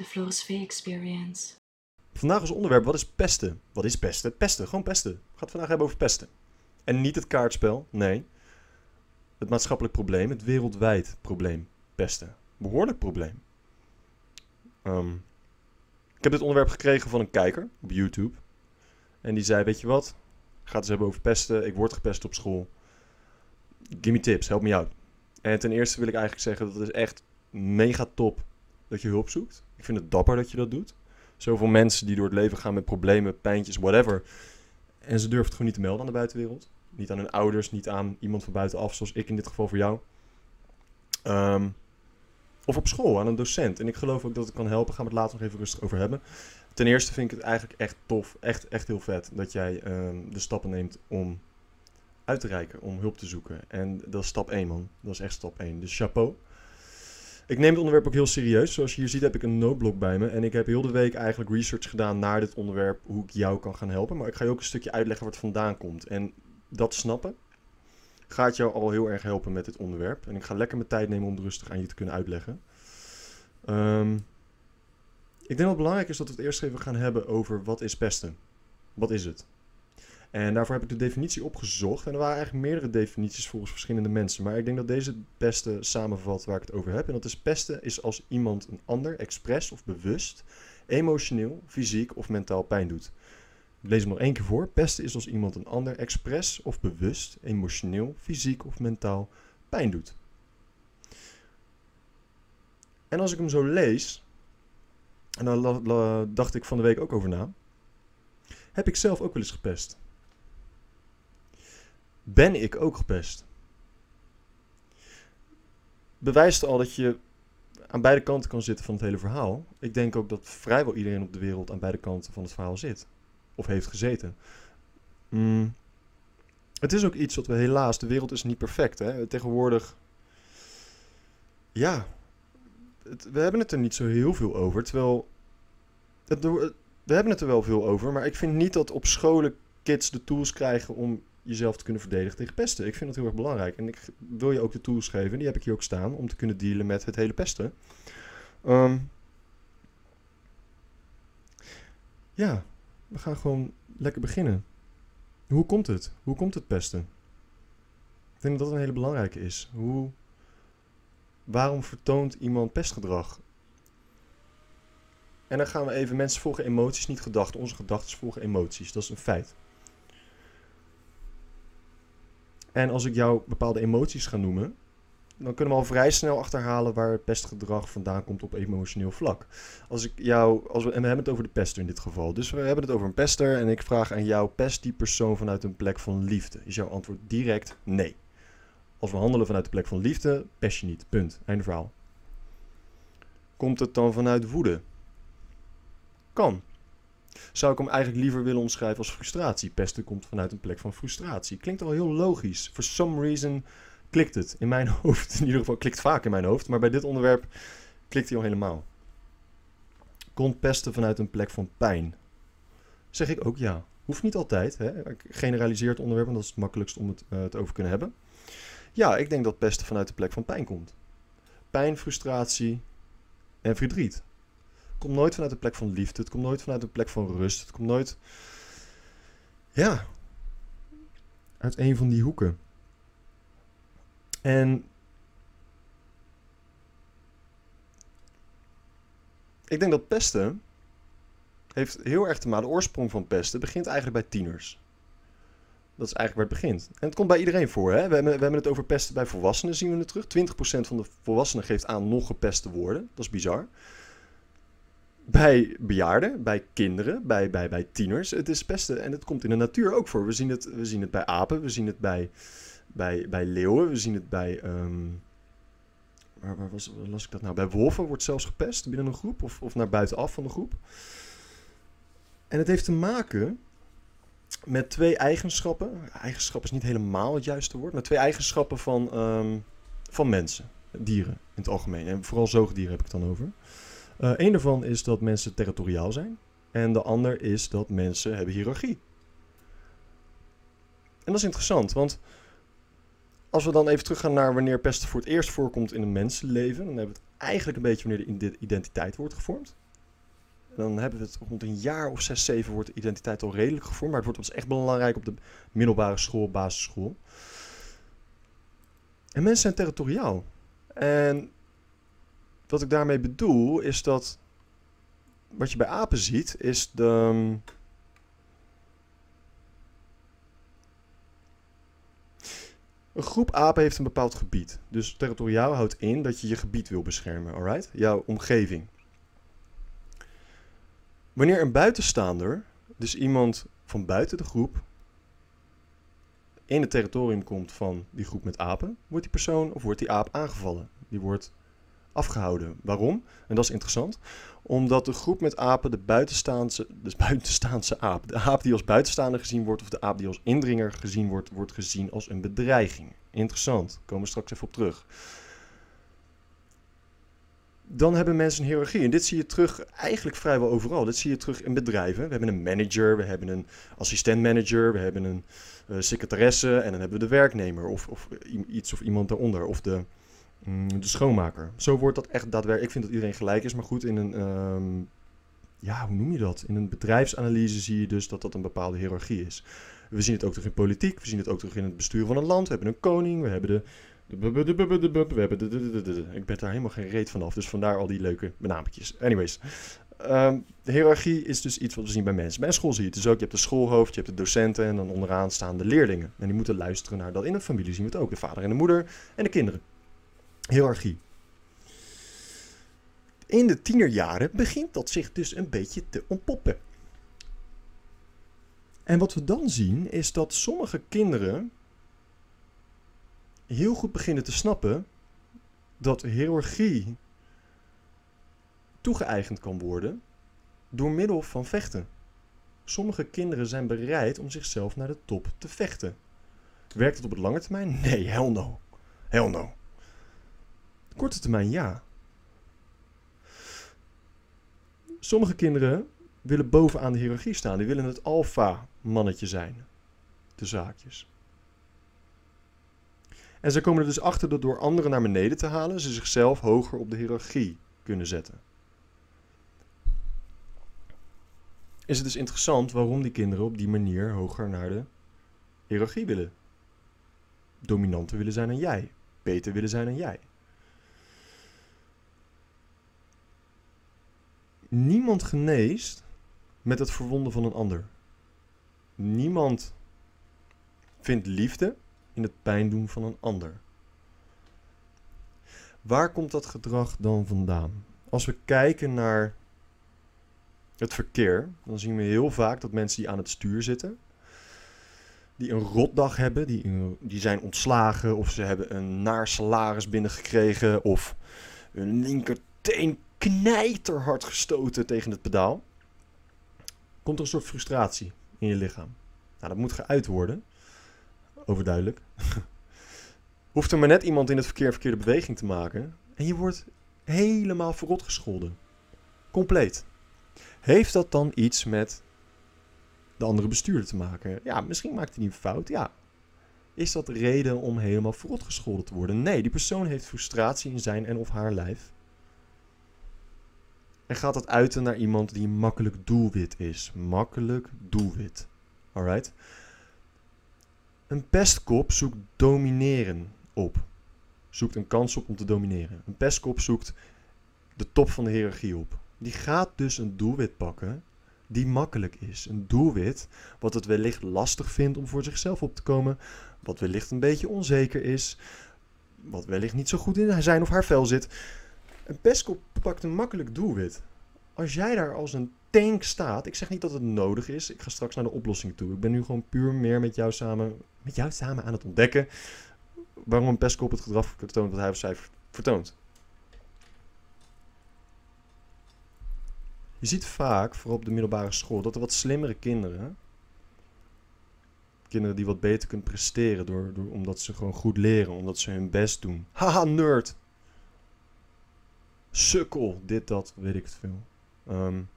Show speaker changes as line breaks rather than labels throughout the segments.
The Floris V Experience.
Vandaag als onderwerp, wat is pesten? Wat is pesten? Pesten, gewoon pesten. We gaan het vandaag hebben over pesten. En niet het kaartspel, nee. Het maatschappelijk probleem, het wereldwijd probleem. Pesten. Behoorlijk probleem. Ehm, ik heb dit onderwerp gekregen van een kijker op YouTube. En die zei, weet je wat? Ik ga het eens hebben over pesten. Ik word gepest op school. Give me tips, help me out. En ten eerste wil ik eigenlijk zeggen dat is echt mega top dat je hulp zoekt. Ik vind het dapper dat je dat doet. Zoveel mensen die door het leven gaan met problemen, pijntjes, whatever. En ze durven het gewoon niet te melden aan de buitenwereld. Niet aan hun ouders, niet aan iemand van buitenaf, zoals ik in dit geval voor jou. Ehm, of op school, aan een docent. En ik geloof ook dat het kan helpen. Gaan we het later nog even rustig over hebben. Ten eerste vind ik het eigenlijk echt tof, echt, echt heel vet, dat jij ehm, de stappen neemt om uit te reiken, om hulp te zoeken. En dat is stap 1, man. Dat is echt stap 1. Dus chapeau. Ik neem het onderwerp ook heel serieus. Zoals je hier ziet heb ik een noodblok bij me. En ik heb heel de week eigenlijk research gedaan naar dit onderwerp. Hoe ik jou kan gaan helpen. Maar ik ga je ook een stukje uitleggen waar het vandaan komt. En dat snappen gaat jou al heel erg helpen met dit onderwerp. En ik ga lekker mijn tijd nemen om het rustig aan je te kunnen uitleggen. Ehm, ik denk dat het belangrijk is dat we het eerst even gaan hebben over wat is pesten. Wat is het? En daarvoor heb ik de definitie opgezocht. En er waren eigenlijk meerdere definities volgens verschillende mensen. Maar ik denk dat deze het beste samenvat waar ik het over heb. En dat is pesten is als iemand een ander expres of bewust, emotioneel, fysiek of mentaal pijn doet. Ik lees hem nog één keer voor. Pesten is als iemand een ander expres of bewust, emotioneel, fysiek of mentaal pijn doet. En als ik hem zo lees, en daar dacht ik van de week ook over na, heb ik zelf ook wel eens gepest ben ik ook gepest. Bewijst al dat je aan beide kanten kan zitten van het hele verhaal. Ik denk ook dat vrijwel iedereen op de wereld aan beide kanten van het verhaal zit. Of heeft gezeten. Mm. Het is ook iets wat we helaas, de wereld is niet perfect. Hè? Tegenwoordig, ja, we hebben het er niet zo heel veel over. Terwijl, we hebben het er wel veel over, maar ik vind niet dat op scholen kids de tools krijgen om jezelf te kunnen verdedigen tegen pesten. Ik vind dat heel erg belangrijk. En ik wil je ook de tools geven, die heb ik hier ook staan, om te kunnen dealen met het hele pesten. Ehm, ja, we gaan gewoon lekker beginnen. Hoe komt het? Hoe komt het pesten? Ik denk dat dat een hele belangrijke is. Hoe, waarom vertoont iemand pestgedrag? En dan gaan we even, mensen volgen emoties, niet gedachten. Onze gedachten volgen emoties, dat is een feit. En als ik jou bepaalde emoties ga noemen, dan kunnen we al vrij snel achterhalen waar het pestgedrag vandaan komt op emotioneel vlak. Als ik jou, als we, en we hebben het over de pester in dit geval. Dus we hebben het over een pester en ik vraag aan jou, pest die persoon vanuit een plek van liefde? Is jouw antwoord direct nee. Als we handelen vanuit de plek van liefde, pest je niet. Punt. Einde verhaal. Komt het dan vanuit woede? Kan zou ik hem eigenlijk liever willen omschrijven als frustratie. Pesten komt vanuit een plek van frustratie. Klinkt al heel logisch. For some reason klikt het in mijn hoofd. In ieder geval klikt vaak in mijn hoofd. Maar bij dit onderwerp klikt hij al helemaal. Komt pesten vanuit een plek van pijn? Zeg ik ook ja. Hoeft niet altijd. Hè? Ik generaliseer het onderwerp, en dat is het makkelijkst om het uh, te over kunnen hebben. Ja, ik denk dat pesten vanuit de plek van pijn komt. Pijn, frustratie en verdriet komt nooit vanuit een plek van liefde. Het komt nooit vanuit een plek van rust. Het komt nooit. Ja. Uit een van die hoeken. En. Ik denk dat pesten. Heeft heel erg te maken. De oorsprong van pesten begint eigenlijk bij tieners. Dat is eigenlijk waar het begint. En het komt bij iedereen voor. Hè? We, hebben, we hebben het over pesten bij volwassenen, zien we het terug. 20% van de volwassenen geeft aan nog gepest te worden. Dat is bizar bij bejaarden, bij kinderen, bij, bij, bij tieners. Het is pesten en het komt in de natuur ook voor. We zien het, we zien het bij apen, we zien het bij, bij, bij leeuwen, we zien het bij... Um, waar, was, ik dat nou? Bij wolven wordt zelfs gepest binnen een groep of, of naar buitenaf van de groep. En het heeft te maken met twee eigenschappen. Eigenschap is niet helemaal het juiste woord, maar twee eigenschappen van, um, van mensen, dieren in het algemeen. En vooral zoogdieren heb ik het dan over. Uh, een daarvan is dat mensen territoriaal zijn. En de ander is dat mensen hebben hiërarchie. En dat is interessant, want als we dan even teruggaan naar wanneer pesten voor het eerst voorkomt in een mensenleven, dan hebben we het eigenlijk een beetje wanneer de identiteit wordt gevormd. dan hebben we het rond een jaar of zes, zeven wordt de identiteit al redelijk gevormd. Maar het wordt ons echt belangrijk op de middelbare school, basisschool. En mensen zijn territoriaal. En wat ik daarmee bedoel is dat wat je bij apen ziet, is de. Een groep apen heeft een bepaald gebied. Dus territoriaal houdt in dat je je gebied wil beschermen, alright? Jouw omgeving. Wanneer een buitenstaander, dus iemand van buiten de groep, in het territorium komt van die groep met apen, wordt die persoon of wordt die aap aangevallen. Die wordt afgehouden. Waarom? En dat is interessant. Omdat de groep met apen de buitenstaanse, dus buitenstaanse aap, de aap die als buitenstaander gezien wordt of de aap die als indringer gezien wordt, wordt gezien als een bedreiging. Interessant. Daar komen we straks even op terug. Dan hebben mensen een hiërarchie. En dit zie je terug eigenlijk vrijwel overal. Dit zie je terug in bedrijven. We hebben een manager, we hebben een assistent-manager, we hebben een uh, secretaresse en dan hebben we de werknemer of, of iets of iemand daaronder. Of de, de schoonmaker. Zo wordt dat echt daadwerkelijk. Ik vind dat iedereen gelijk is, maar goed, in een. Um, ja, hoe noem je dat? In een bedrijfsanalyse zie je dus dat dat een bepaalde hiërarchie is. We zien het ook terug in politiek, we zien het ook terug in het bestuur van een land. We hebben een koning, we hebben de. We hebben de, ik ben daar helemaal geen reet vanaf, dus vandaar al die leuke benamingjes. Anyways, um, de hiërarchie is dus iets wat we zien bij mensen. Bij school zie je het dus ook. Je hebt de schoolhoofd, je hebt de docenten en dan onderaan staan de leerlingen. En die moeten luisteren naar dat. In een familie zien we het ook. De vader en de moeder en de kinderen. Hiërarchie. In de tienerjaren begint dat zich dus een beetje te ontpoppen. En wat we dan zien is dat sommige kinderen heel goed beginnen te snappen dat hiërarchie toegeëigend kan worden door middel van vechten. Sommige kinderen zijn bereid om zichzelf naar de top te vechten. Werkt het op het lange termijn? Nee, hell no. Hell no. Korte termijn ja. Sommige kinderen willen bovenaan de hiërarchie staan. Die willen het alfa-mannetje zijn. De zaakjes. En ze komen er dus achter dat door anderen naar beneden te halen, ze zichzelf hoger op de hiërarchie kunnen zetten. Is het dus interessant waarom die kinderen op die manier hoger naar de hiërarchie willen. Dominanter willen zijn dan jij. Beter willen zijn dan jij. Niemand geneest met het verwonden van een ander. Niemand vindt liefde in het pijn doen van een ander. Waar komt dat gedrag dan vandaan? Als we kijken naar het verkeer, dan zien we heel vaak dat mensen die aan het stuur zitten, die een rotdag hebben, die, die zijn ontslagen of ze hebben een naar salaris binnengekregen of hun linkerteen knijterhard gestoten tegen het pedaal, komt er een soort frustratie in je lichaam. Nou, dat moet geuit worden. Overduidelijk. Hoeft er maar net iemand in het verkeer verkeerde beweging te maken. En je wordt helemaal verrot gescholden. Compleet. Heeft dat dan iets met de andere bestuurder te maken? Ja, misschien maakt hij niet fout. Ja. Is dat reden om helemaal verrot gescholden te worden? Nee, die persoon heeft frustratie in zijn en of haar lijf. En gaat dat uiten naar iemand die makkelijk doelwit is. Makkelijk doelwit. Alright? Een pestkop zoekt domineren op. Zoekt een kans op om te domineren. Een pestkop zoekt de top van de hiërarchie op. Die gaat dus een doelwit pakken die makkelijk is. Een doelwit wat het wellicht lastig vindt om voor zichzelf op te komen. Wat wellicht een beetje onzeker is. Wat wellicht niet zo goed in zijn of haar vel zit. Een pestkop pakt een makkelijk doelwit. Als jij daar als een tank staat. Ik zeg niet dat het nodig is. Ik ga straks naar de oplossing toe. Ik ben nu gewoon puur meer met jou samen, met jou samen aan het ontdekken. Waarom een pestkop het gedrag vertoont wat hij of zij vertoont. Je ziet vaak, vooral op de middelbare school, dat er wat slimmere kinderen. Kinderen die wat beter kunnen presteren door, door, omdat ze gewoon goed leren, omdat ze hun best doen. Haha, nerd! Sukkel, dit, dat, weet ik het veel. Um,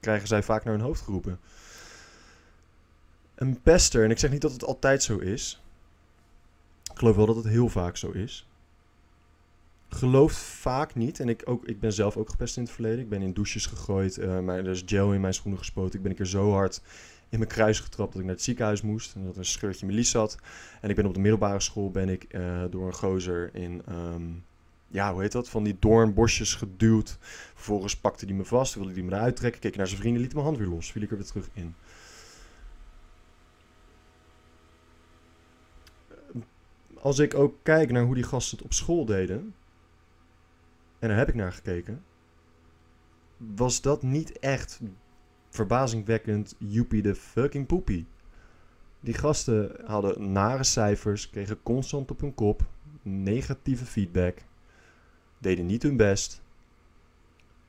krijgen zij vaak naar hun hoofd geroepen. Een pester, en ik zeg niet dat het altijd zo is. Ik geloof wel dat het heel vaak zo is. gelooft vaak niet. En ik, ook, ik ben zelf ook gepest in het verleden. Ik ben in douches gegooid. maar er is gel in mijn schoenen gespoten. Ik ben een keer zo hard in mijn kruis getrapt dat ik naar het ziekenhuis moest. En dat een scheurtje in mijn lies zat. En ik ben op de middelbare school ben ik eh, door een gozer in... ehm, ja, hoe heet dat? Van die doornbosjes geduwd. Vervolgens pakte hij me vast, wilde hij me eruit trekken. Keek naar zijn vrienden, liet mijn hand weer los. Viel ik er weer terug in. Als ik ook kijk naar hoe die gasten het op school deden. En daar heb ik naar gekeken. Was dat niet echt verbazingwekkend joepie de fucking poepie. Die gasten hadden nare cijfers, kregen constant op hun kop, negatieve feedback, deden niet hun best.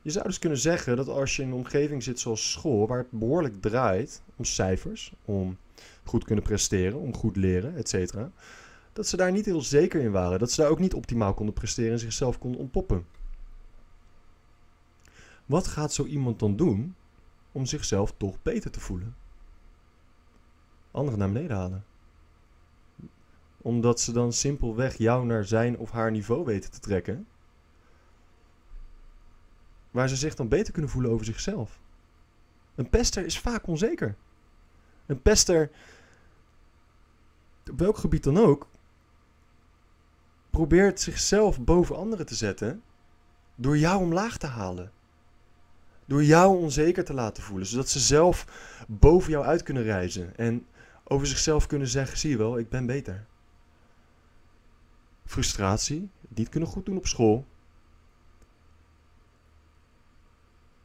Je zou dus kunnen zeggen dat als je in een omgeving zit zoals school, waar het behoorlijk draait om cijfers, om goed kunnen presteren, om goed leren, etc., dat ze daar niet heel zeker in waren. Dat ze daar ook niet optimaal konden presteren en zichzelf konden ontpoppen. Wat gaat zo iemand dan doen om zichzelf toch beter te voelen? Anderen naar beneden halen. Omdat ze dan simpelweg jou naar zijn of haar niveau weten te trekken. Waar ze zich dan beter kunnen voelen over zichzelf. Een pester is vaak onzeker. Een pester, op welk gebied dan ook, probeert zichzelf boven anderen te zetten door jou omlaag te halen. Door jou onzeker te laten voelen, zodat ze zelf boven jou uit kunnen reizen en over zichzelf kunnen zeggen: zie je wel, ik ben beter. Frustratie, niet kunnen goed doen op school.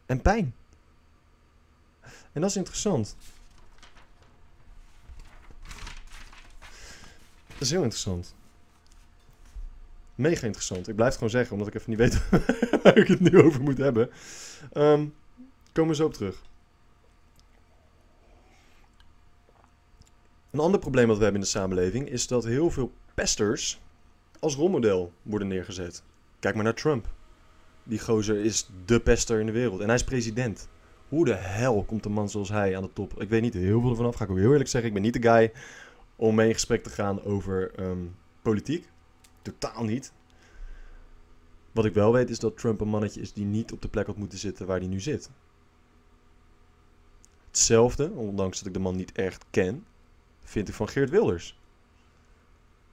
En pijn. En dat is interessant. Dat is heel interessant. Mega interessant. Ik blijf het gewoon zeggen, omdat ik even niet weet waar ik het nu over moet hebben. Ehm, komen we zo op terug. Een ander probleem dat we hebben in de samenleving is dat heel veel pesters als rolmodel worden neergezet. Kijk maar naar Trump. Die gozer is de pester in de wereld en hij is president. Hoe de hel komt een man zoals hij aan de top? Ik weet niet heel veel ervan af, ga ik ook heel eerlijk zeggen. Ik ben niet de guy om mee in gesprek te gaan over ehm, politiek. Totaal niet. Wat ik wel weet is dat Trump een mannetje is die niet op de plek had moeten zitten waar hij nu zit. Hetzelfde, ondanks dat ik de man niet echt ken, vind ik van Geert Wilders.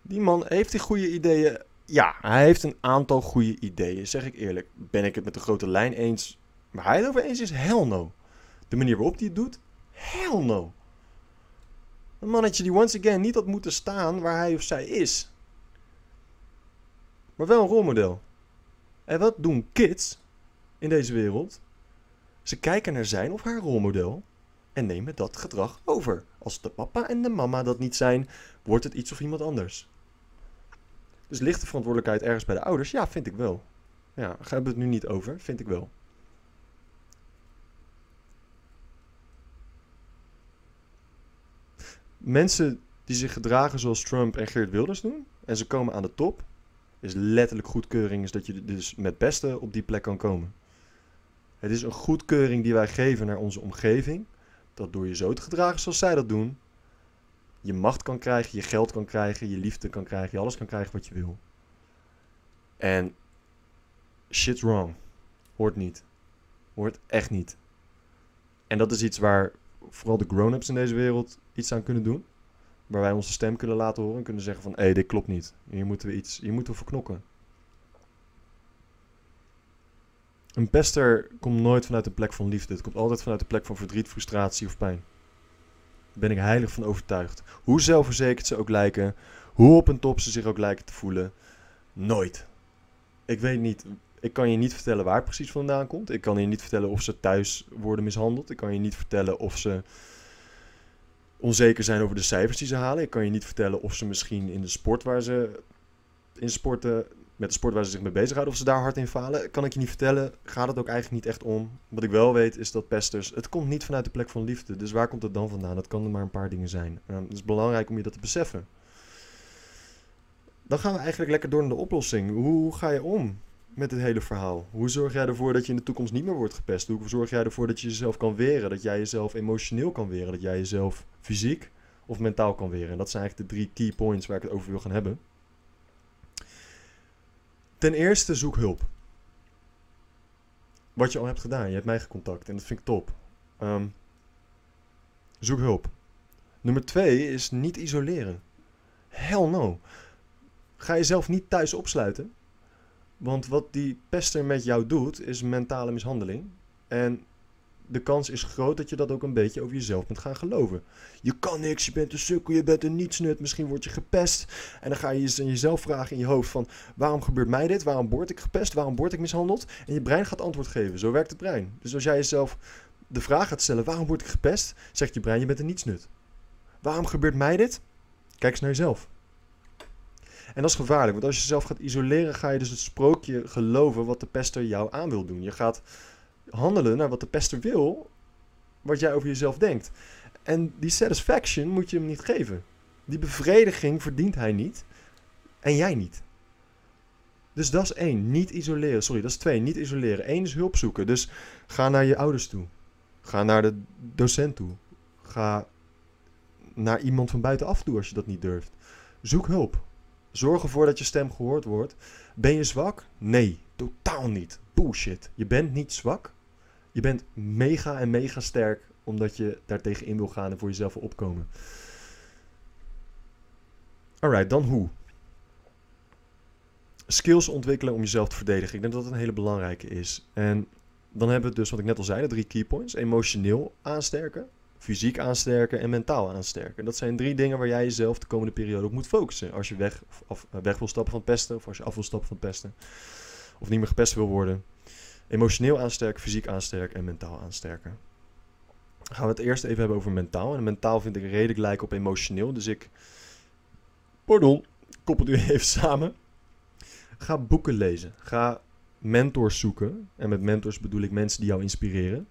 Die man heeft die goede ideeën. Ja, hij heeft een aantal goede ideeën, zeg ik eerlijk. Ben ik het met de grote lijn eens? Waar hij het over eens is, hell no. De manier waarop hij het doet, hell no. Een mannetje die once again niet had moeten staan waar hij of zij is. Maar wel een rolmodel. En wat doen kids in deze wereld? Ze kijken naar zijn of haar rolmodel en nemen dat gedrag over. Als de papa en de mama dat niet zijn, wordt het iets of iemand anders. Dus ligt de verantwoordelijkheid ergens bij de ouders? Ja, vind ik wel. Ja, daar hebben we het nu niet over. Vind ik wel. Mensen die zich gedragen zoals Trump en Geert Wilders doen, en ze komen aan de top, is letterlijk goedkeuring, is dat je dus met beste op die plek kan komen. Het is een goedkeuring die wij geven naar onze omgeving, dat door je zo te gedragen zoals zij dat doen, je macht kan krijgen, je geld kan krijgen, je liefde kan krijgen, je alles kan krijgen wat je wil. En shit's wrong. Hoort niet. Hoort echt niet. En dat is iets waar vooral de grown-ups in deze wereld iets aan kunnen doen. Waar wij onze stem kunnen laten horen en kunnen zeggen van... hé, hey, dit klopt niet. Hier moeten we iets... Hier moeten we voor knokken. Een pester komt nooit vanuit een plek van liefde. Het komt altijd vanuit een plek van verdriet, frustratie of pijn. Ben ik heilig van overtuigd. Hoe zelfverzekerd ze ook lijken... hoe op een top ze zich ook lijken te voelen... nooit. Ik weet niet... Ik kan je niet vertellen waar het precies vandaan komt. Ik kan je niet vertellen of ze thuis worden mishandeld. Ik kan je niet vertellen of ze onzeker zijn over de cijfers die ze halen. Ik kan je niet vertellen of ze misschien in de sport waar ze in sporten met de sport waar ze zich mee bezighouden, of ze daar hard in falen, kan ik je niet vertellen. Gaat het ook eigenlijk niet echt om. Wat ik wel weet is dat pesters, het komt niet vanuit de plek van liefde. Dus waar komt het dan vandaan? Dat kan er maar een paar dingen zijn. Uh, het is belangrijk om je dat te beseffen. Dan gaan we eigenlijk lekker door naar de oplossing. Hoe ga je om met dit hele verhaal? Hoe zorg jij ervoor dat je in de toekomst niet meer wordt gepest? Hoe zorg jij ervoor dat je jezelf kan weren? Dat jij jezelf emotioneel kan weren? Dat jij jezelf fysiek of mentaal kan weren? En dat zijn eigenlijk de drie key points waar ik het over wil gaan hebben. Ten eerste zoek hulp. Wat je al hebt gedaan. Je hebt mij gecontact en dat vind ik top. Ehm, zoek hulp. Nummer twee is niet isoleren. Hell no. Ga jezelf niet thuis opsluiten. Want wat die pester met jou doet, is mentale mishandeling. En de kans is groot dat je dat ook een beetje over jezelf bent gaan geloven. Je kan niks, je bent een sukkel, je bent een nietsnut, misschien word je gepest. En dan ga je jezelf vragen in je hoofd van... waarom gebeurt mij dit? Waarom word ik gepest? Waarom word ik mishandeld? En je brein gaat antwoord geven. Zo werkt het brein. Dus als jij jezelf de vraag gaat stellen... waarom word ik gepest? Zegt je brein, je bent een nietsnut. Waarom gebeurt mij dit? Kijk eens naar jezelf. En dat is gevaarlijk, want als je jezelf gaat isoleren, ga je dus het sprookje geloven wat de pester jou aan wil doen. Je gaat handelen naar wat de pester wil, wat jij over jezelf denkt. En die satisfaction moet je hem niet geven. Die bevrediging verdient hij niet en jij niet. Dus dat is één, niet isoleren. Sorry, dat is twee, niet isoleren. Eén is hulp zoeken. Dus ga naar je ouders toe. Ga naar de docent toe. Ga naar iemand van buitenaf toe als je dat niet durft. Zoek hulp. Zorg ervoor dat je stem gehoord wordt. Ben je zwak? Nee, totaal niet. Bullshit. Je bent niet zwak. Je bent mega en mega sterk omdat je daartegen in wil gaan en voor jezelf wil opkomen. Alright, dan hoe? Skills ontwikkelen om jezelf te verdedigen. Ik denk dat dat een hele belangrijke is. En dan hebben we dus, wat ik net al zei, de drie keypoints. Emotioneel aansterken, fysiek aansterken en mentaal aansterken. Dat zijn drie dingen waar jij jezelf de komende periode op moet focussen. Als je weg, of, weg wil stappen van pesten, of als je af wil stappen van pesten. Of niet meer gepest wil worden. Emotioneel aansterken, fysiek aansterken en mentaal aansterken. Gaan we het eerst even hebben over mentaal. En mentaal vind ik redelijk lijken op emotioneel. Dus ik, pardon, koppel nu even samen. Ga boeken lezen. Ga mentors zoeken. En met mentors bedoel ik mensen die jou inspireren.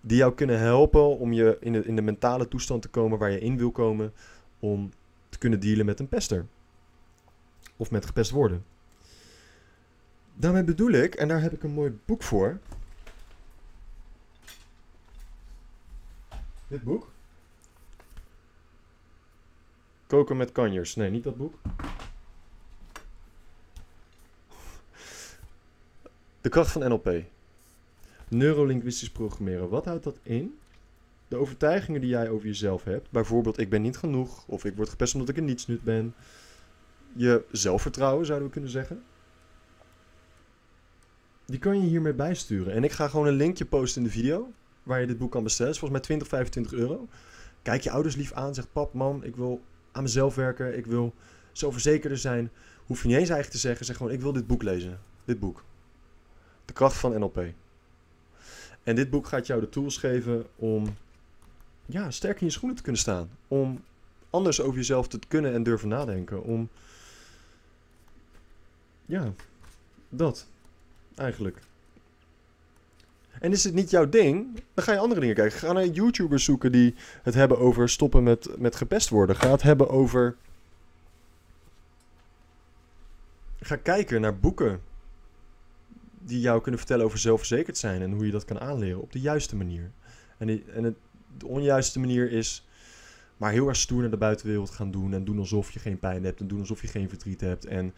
Die jou kunnen helpen om je in de, in de mentale toestand te komen waar je in wil komen. Om te kunnen dealen met een pester. Of met gepest worden. Daarmee bedoel ik, en daar heb ik een mooi boek voor. Dit boek. Koken met kanjers. Nee, niet dat boek. De kracht van NLP. Neurolinguistisch programmeren. Wat houdt dat in? De overtuigingen die jij over jezelf hebt. Bijvoorbeeld, ik ben niet genoeg. Of ik word gepest omdat ik een nietsnut ben. Je zelfvertrouwen, zouden we kunnen zeggen. Die kan je hiermee bijsturen. En ik ga gewoon een linkje posten in de video. Waar je dit boek kan bestellen. Volgens mij 20, 25 euro. Kijk je ouders lief aan. Zeg pap, man, ik wil aan mezelf werken. Ik wil zelfverzekerder zijn. Hoef je niet eens eigenlijk te zeggen. Zeg gewoon, ik wil dit boek lezen. Dit boek. De kracht van NLP. En dit boek gaat jou de tools geven om ja, sterk in je schoenen te kunnen staan. Om anders over jezelf te kunnen en durven nadenken. Om ja, dat eigenlijk. En is het niet jouw ding, dan ga je andere dingen kijken. Ga naar YouTubers zoeken die het hebben over stoppen met, met gepest worden. Ga het hebben over. Ga kijken naar boeken die jou kunnen vertellen over zelfverzekerd zijn en hoe je dat kan aanleren op de juiste manier. En, en het, de onjuiste manier is maar heel erg stoer naar de buitenwereld gaan doen en doen alsof je geen pijn hebt en doen alsof je geen verdriet hebt en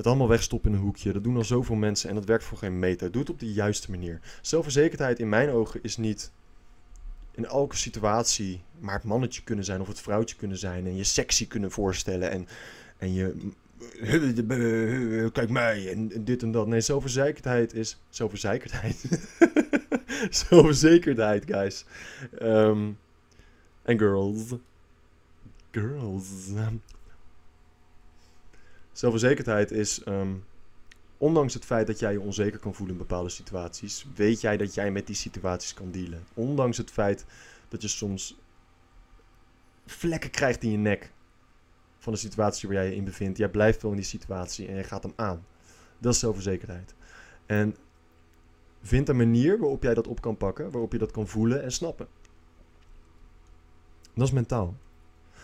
het allemaal wegstoppen in een hoekje. Dat doen al zoveel mensen en dat werkt voor geen meter. Doe het op de juiste manier. Zelfverzekerdheid in mijn ogen is niet in elke situatie maar het mannetje kunnen zijn of het vrouwtje kunnen zijn en je sexy kunnen voorstellen en, en je kijk mij en dit en dat. Nee, zelfverzekerdheid is zelfverzekerdheid. zelfverzekerdheid, guys. Um, en girls. Girls. Zelfverzekerdheid is, um, ondanks het feit dat jij je onzeker kan voelen in bepaalde situaties, weet jij dat jij met die situaties kan dealen. Ondanks het feit dat je soms vlekken krijgt in je nek van de situatie waar jij je in bevindt. Jij blijft wel in die situatie en je gaat hem aan. Dat is zelfverzekerdheid. En vind een manier waarop jij dat op kan pakken, waarop je dat kan voelen en snappen. Dat is mentaal.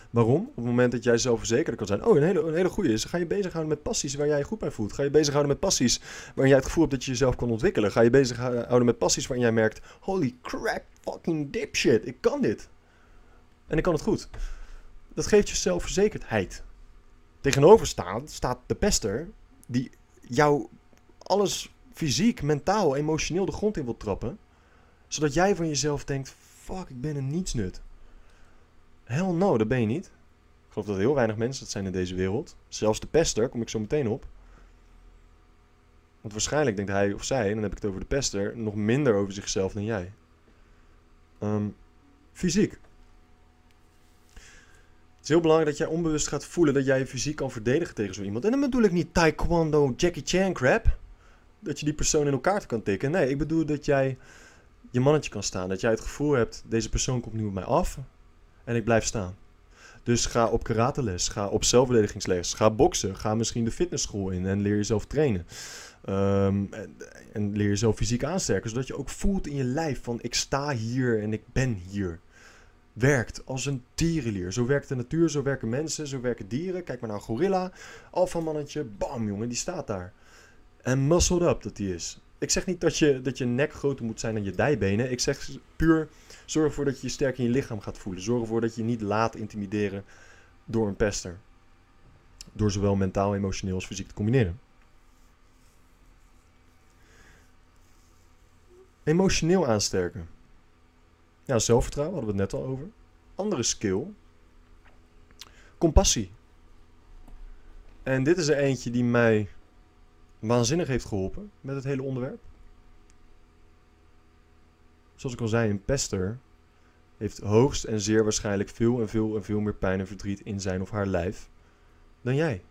Waarom? Op het moment dat jij zelfverzekerder kan zijn. Oh, een hele, een hele goede is. Ga je bezighouden met passies waar jij je goed bij voelt. Ga je bezighouden met passies waarin jij het gevoel hebt dat je jezelf kan ontwikkelen. Ga je bezighouden met passies waarin jij merkt: holy crap, fucking dipshit, ik kan dit. En ik kan het goed. Dat geeft je zelfverzekerdheid. Tegenover staat, staat de pester die jou alles fysiek, mentaal, emotioneel de grond in wil trappen. Zodat jij van jezelf denkt, fuck, ik ben een nietsnut. Hell no, dat ben je niet. Ik geloof dat heel weinig mensen dat zijn in deze wereld. Zelfs de pester, kom ik zo meteen op. Want waarschijnlijk denkt hij of zij, en dan heb ik het over de pester, nog minder over zichzelf dan jij. Ehm, fysiek. Het is heel belangrijk dat jij onbewust gaat voelen dat jij je fysiek kan verdedigen tegen zo iemand. En dan bedoel ik niet taekwondo, Jackie Chan crap. Dat je die persoon in elkaar kan tikken. Nee, ik bedoel dat jij je mannetje kan staan. Dat jij het gevoel hebt, deze persoon komt nu op mij af en ik blijf staan. Dus ga op karateles, ga op zelfverdedigingsles, ga boksen, ga misschien de fitnessschool in en leer jezelf trainen. Ehm, en, leer jezelf fysiek aansterken, zodat je ook voelt in je lijf van ik sta hier en ik ben hier. Werkt als een dierenlier. Zo werkt de natuur, zo werken mensen, zo werken dieren. Kijk maar naar een gorilla, alfa mannetje, bam jongen, die staat daar. En muscled up dat die is. Ik zeg niet dat je, dat je nek groter moet zijn dan je dijbenen. Ik zeg puur, zorg ervoor dat je je sterk in je lichaam gaat voelen. Zorg ervoor dat je je niet laat intimideren door een pester. Door zowel mentaal, emotioneel als fysiek te combineren. Emotioneel aansterken. Ja, zelfvertrouwen hadden we het net al over. Andere skill. Compassie. En dit is er eentje die mij waanzinnig heeft geholpen met het hele onderwerp. Zoals ik al zei, een pester heeft hoogst en zeer waarschijnlijk veel en veel en veel meer pijn en verdriet in zijn of haar lijf dan jij.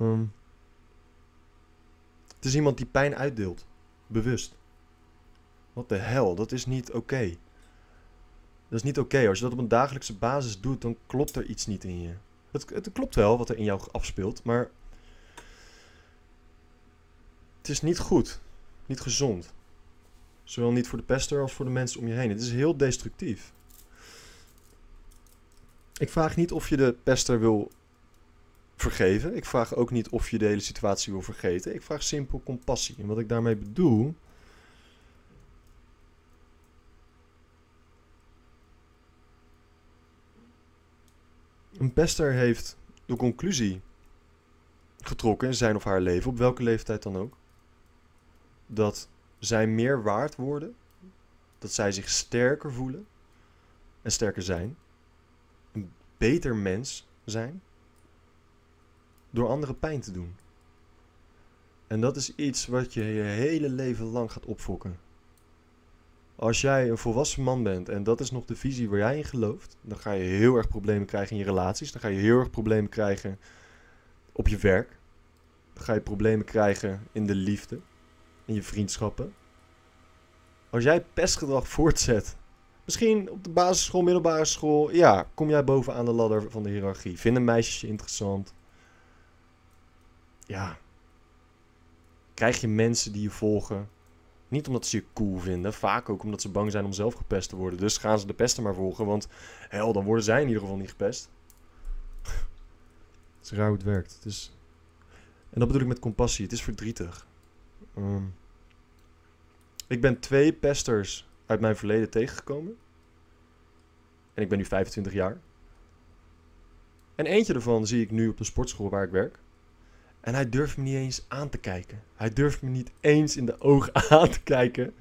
Um, het is iemand die pijn uitdeelt, bewust. Wat de hel, dat is niet oké. Dat is niet oké. Als je dat op een dagelijkse basis doet, dan klopt er iets niet in je. Het, het klopt wel wat er in jou afspeelt, maar het is niet goed, niet gezond. Zowel niet voor de pester als voor de mensen om je heen. Het is heel destructief. Ik vraag niet of je de pester wil vergeven. Ik vraag ook niet of je de hele situatie wil vergeten. Ik vraag simpel compassie. En wat ik daarmee bedoel. Een pester heeft de conclusie getrokken in zijn of haar leven, op welke leeftijd dan ook, dat zij meer waard worden, dat zij zich sterker voelen en sterker zijn, een beter mens zijn, door anderen pijn te doen. En dat is iets wat je je hele leven lang gaat opfokken. Als jij een volwassen man bent en dat is nog de visie waar jij in gelooft, dan ga je heel erg problemen krijgen in je relaties. Dan ga je heel erg problemen krijgen op je werk. Dan ga je problemen krijgen in de liefde, in je vriendschappen. Als jij pestgedrag voortzet, misschien op de basisschool, middelbare school, ja, kom jij bovenaan de ladder van de hiërarchie. Vinden meisjes je interessant? Ja. Krijg je mensen die je volgen? Niet omdat ze je cool vinden, vaak ook omdat ze bang zijn om zelf gepest te worden. Dus gaan ze de pesten maar volgen, want hel, dan worden zij in ieder geval niet gepest. Het is raar hoe het werkt. Het is... En dat bedoel ik met compassie. Het is verdrietig. Um, ik ben twee pesters uit mijn verleden tegengekomen. En ik ben nu 25 jaar. En eentje ervan zie ik nu op de sportschool waar ik werk. En hij durft me niet eens aan te kijken. Hij durft me niet eens in de ogen aan te kijken.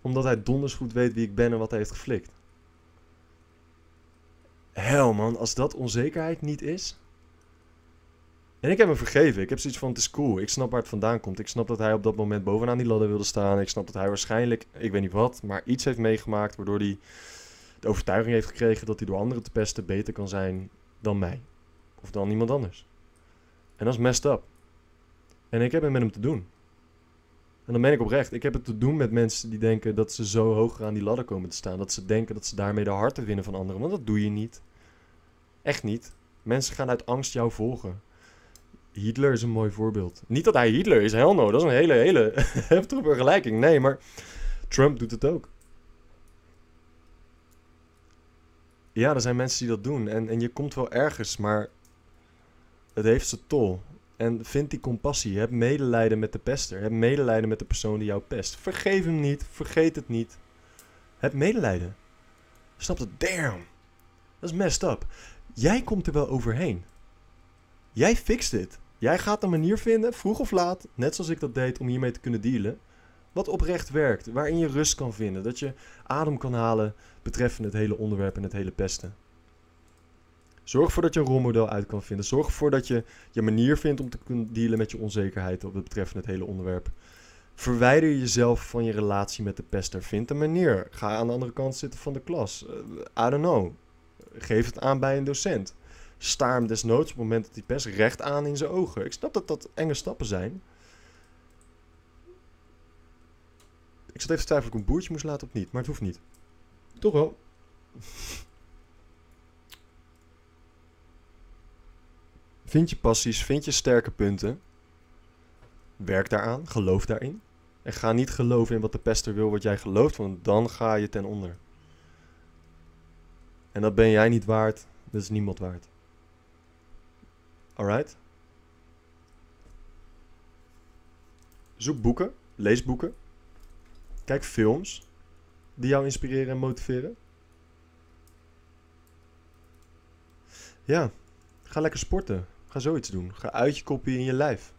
Omdat hij donders goed weet wie ik ben en wat hij heeft geflikt. Hel man, als dat onzekerheid niet is. En ik heb hem vergeven. Ik heb zoiets van, het is cool. Ik snap waar het vandaan komt. Ik snap dat hij op dat moment bovenaan die ladder wilde staan. Ik snap dat hij waarschijnlijk, ik weet niet wat, maar iets heeft meegemaakt waardoor hij de overtuiging heeft gekregen dat hij door anderen te pesten beter kan zijn dan mij. Of dan iemand anders. En dat is messed up. En ik heb het met hem te doen. En dan ben ik oprecht. Ik heb het te doen met mensen die denken dat ze zo hoger aan die ladder komen te staan. Dat ze denken dat ze daarmee de harten winnen van anderen. Want dat doe je niet. Echt niet. Mensen gaan uit angst jou volgen. Hitler is een mooi voorbeeld. Niet dat hij Hitler is, hell no. Dat is een hele, hele heftige vergelijking. Nee, maar Trump doet het ook. Ja, er zijn mensen die dat doen. En, en je komt wel ergens, maar het heeft zijn tol. En vind die compassie. Heb medelijden met de pester. Heb medelijden met de persoon die jou pest. Vergeef hem niet. Vergeet het niet. Heb medelijden. Snap het? Damn. Dat is messed up. Jij komt er wel overheen. Jij fixt dit. Jij gaat een manier vinden, vroeg of laat, net zoals ik dat deed, om hiermee te kunnen dealen. Wat oprecht werkt, waarin je rust kan vinden, dat je adem kan halen betreffende het hele onderwerp en het hele pesten. Zorg ervoor dat je een rolmodel uit kan vinden. Zorg ervoor dat je je manier vindt om te kunnen dealen met je onzekerheid op het betreffende het hele onderwerp. Verwijder jezelf van je relatie met de pester. Vind een manier. Ga aan de andere kant zitten van de klas. Uh, I don't know. Geef het aan bij een docent. Staar hem desnoods op het moment dat hij pest recht aan in zijn ogen. Ik snap dat dat enge stappen zijn. Ik zat even te twijfelen of ik een boertje moest laten of niet, maar het hoeft niet. Toch wel. Vind je passies, vind je sterke punten. Werk daaraan, geloof daarin. En ga niet geloven in wat de pester wil, wat jij gelooft, want dan ga je ten onder. En dat ben jij niet waard, dat is niemand waard. Alright? Zoek boeken, lees boeken. Kijk films die jou inspireren en motiveren. Ja, ga lekker sporten. Ga zoiets doen. Ga uit je koppie in je lijf.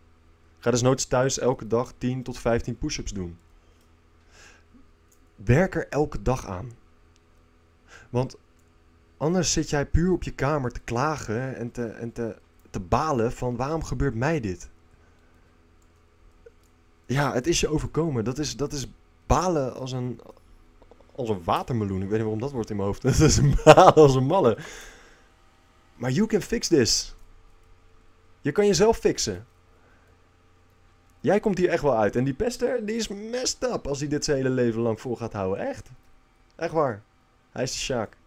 Ga dus nooit thuis elke dag 10 tot 15 push-ups doen. Werk er elke dag aan. Want anders zit jij puur op je kamer te klagen en te, en te, te balen van waarom gebeurt mij dit? Ja, het is je overkomen. Dat is, dat is balen als een, als een watermeloen. Ik weet niet waarom dat wordt in mijn hoofd. Dat is balen als een malle. Maar you can fix this. Je kan jezelf fixen. Jij komt hier echt wel uit. En die pester, die is messed up als hij dit zijn hele leven lang vol gaat houden. Echt. Echt waar. Hij is de Sjaak.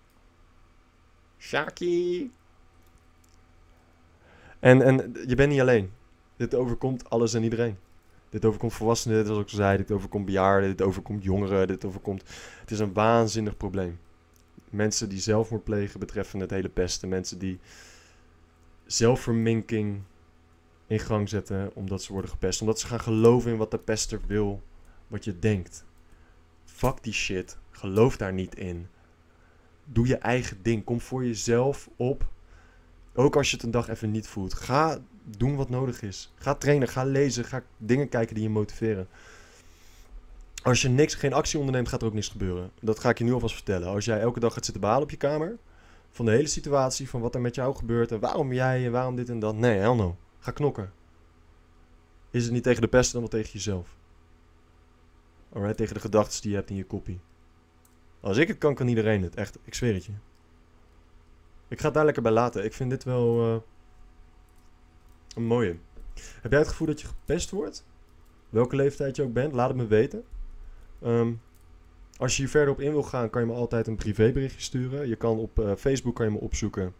En, en je bent niet alleen. Dit overkomt alles en iedereen. Dit overkomt volwassenen, zoals ik zei. Dit overkomt bejaarden, dit overkomt jongeren. Dit overkomt... Het is een waanzinnig probleem. Mensen die zelfmoord plegen betreffende het hele pesten. Mensen die zelfverminking in gang zetten omdat ze worden gepest. Omdat ze gaan geloven in wat de pester wil, wat je denkt. Fuck die shit. Geloof daar niet in. Doe je eigen ding. Kom voor jezelf op. Ook als je het een dag even niet voelt. Ga doen wat nodig is. Ga trainen, ga lezen, ga dingen kijken die je motiveren. Als je niks, geen actie onderneemt, gaat er ook niks gebeuren. Dat ga ik je nu alvast vertellen. Als jij elke dag gaat zitten behalen op je kamer, van de hele situatie, van wat er met jou gebeurt en waarom jij en waarom dit en dat. Nee, hell no. Ga knokken. Is het niet tegen de pesten, dan wel tegen jezelf. Alright, tegen de gedachten die je hebt in je kopie. Als ik het kan, kan iedereen het. Echt, ik zweer het je. Ik ga het daar lekker bij laten. Ik vind dit wel uh, een mooie. Heb jij het gevoel dat je gepest wordt? Welke leeftijd je ook bent, laat het me weten. Um, als je hier verder op in wil gaan, kan je me altijd een privéberichtje sturen. Je kan op uh, Facebook kan je me opzoeken.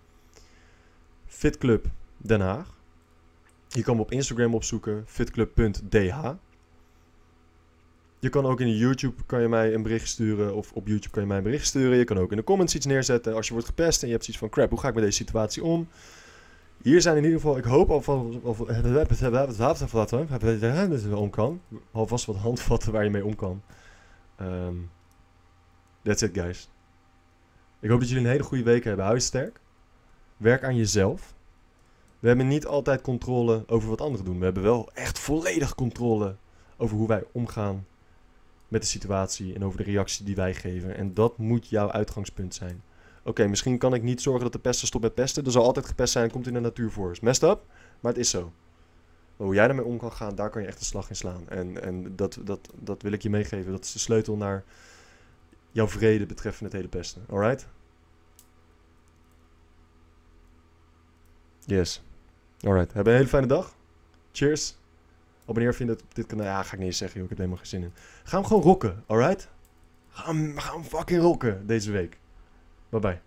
Fitclub Den Haag. Je kan me op Instagram opzoeken, fitclub.dh. Je kan ook in YouTube kan je mij een bericht sturen. Of op YouTube kan je mij een bericht sturen. Je kan ook in de comments iets neerzetten. Als je wordt gepest en je hebt zoiets van crap, hoe ga ik met deze situatie om? Hier zijn in ieder geval, ik hoop alvast om kan. Alvast wat handvatten waar je mee om kan. Um, that's it guys. Ik hoop dat jullie een hele goede week hebben. Hou sterk. Werk aan jezelf. We hebben niet altijd controle over wat anderen doen. We hebben wel echt volledig controle over hoe wij omgaan met de situatie en over de reactie die wij geven. En dat moet jouw uitgangspunt zijn. Oké, misschien kan ik niet zorgen dat de pester stopt met pesten. Er zal altijd gepest zijn, komt in de natuur voor. Is messed up, maar het is zo. Hoe jij daarmee om kan gaan, daar kan je echt een slag in slaan. En, en dat, dat, dat wil ik je meegeven. Dat is de sleutel naar jouw vrede betreffende het hele pesten. Alright? Yes. Alright. Heb een hele fijne dag. Cheers. Abonneer je dit op dit kanaal. Ja, ga ik niet eens zeggen. Ik heb helemaal geen zin in. Ga hem gewoon rocken, alright? Ga hem, ga fucking rocken deze week. Bye bye.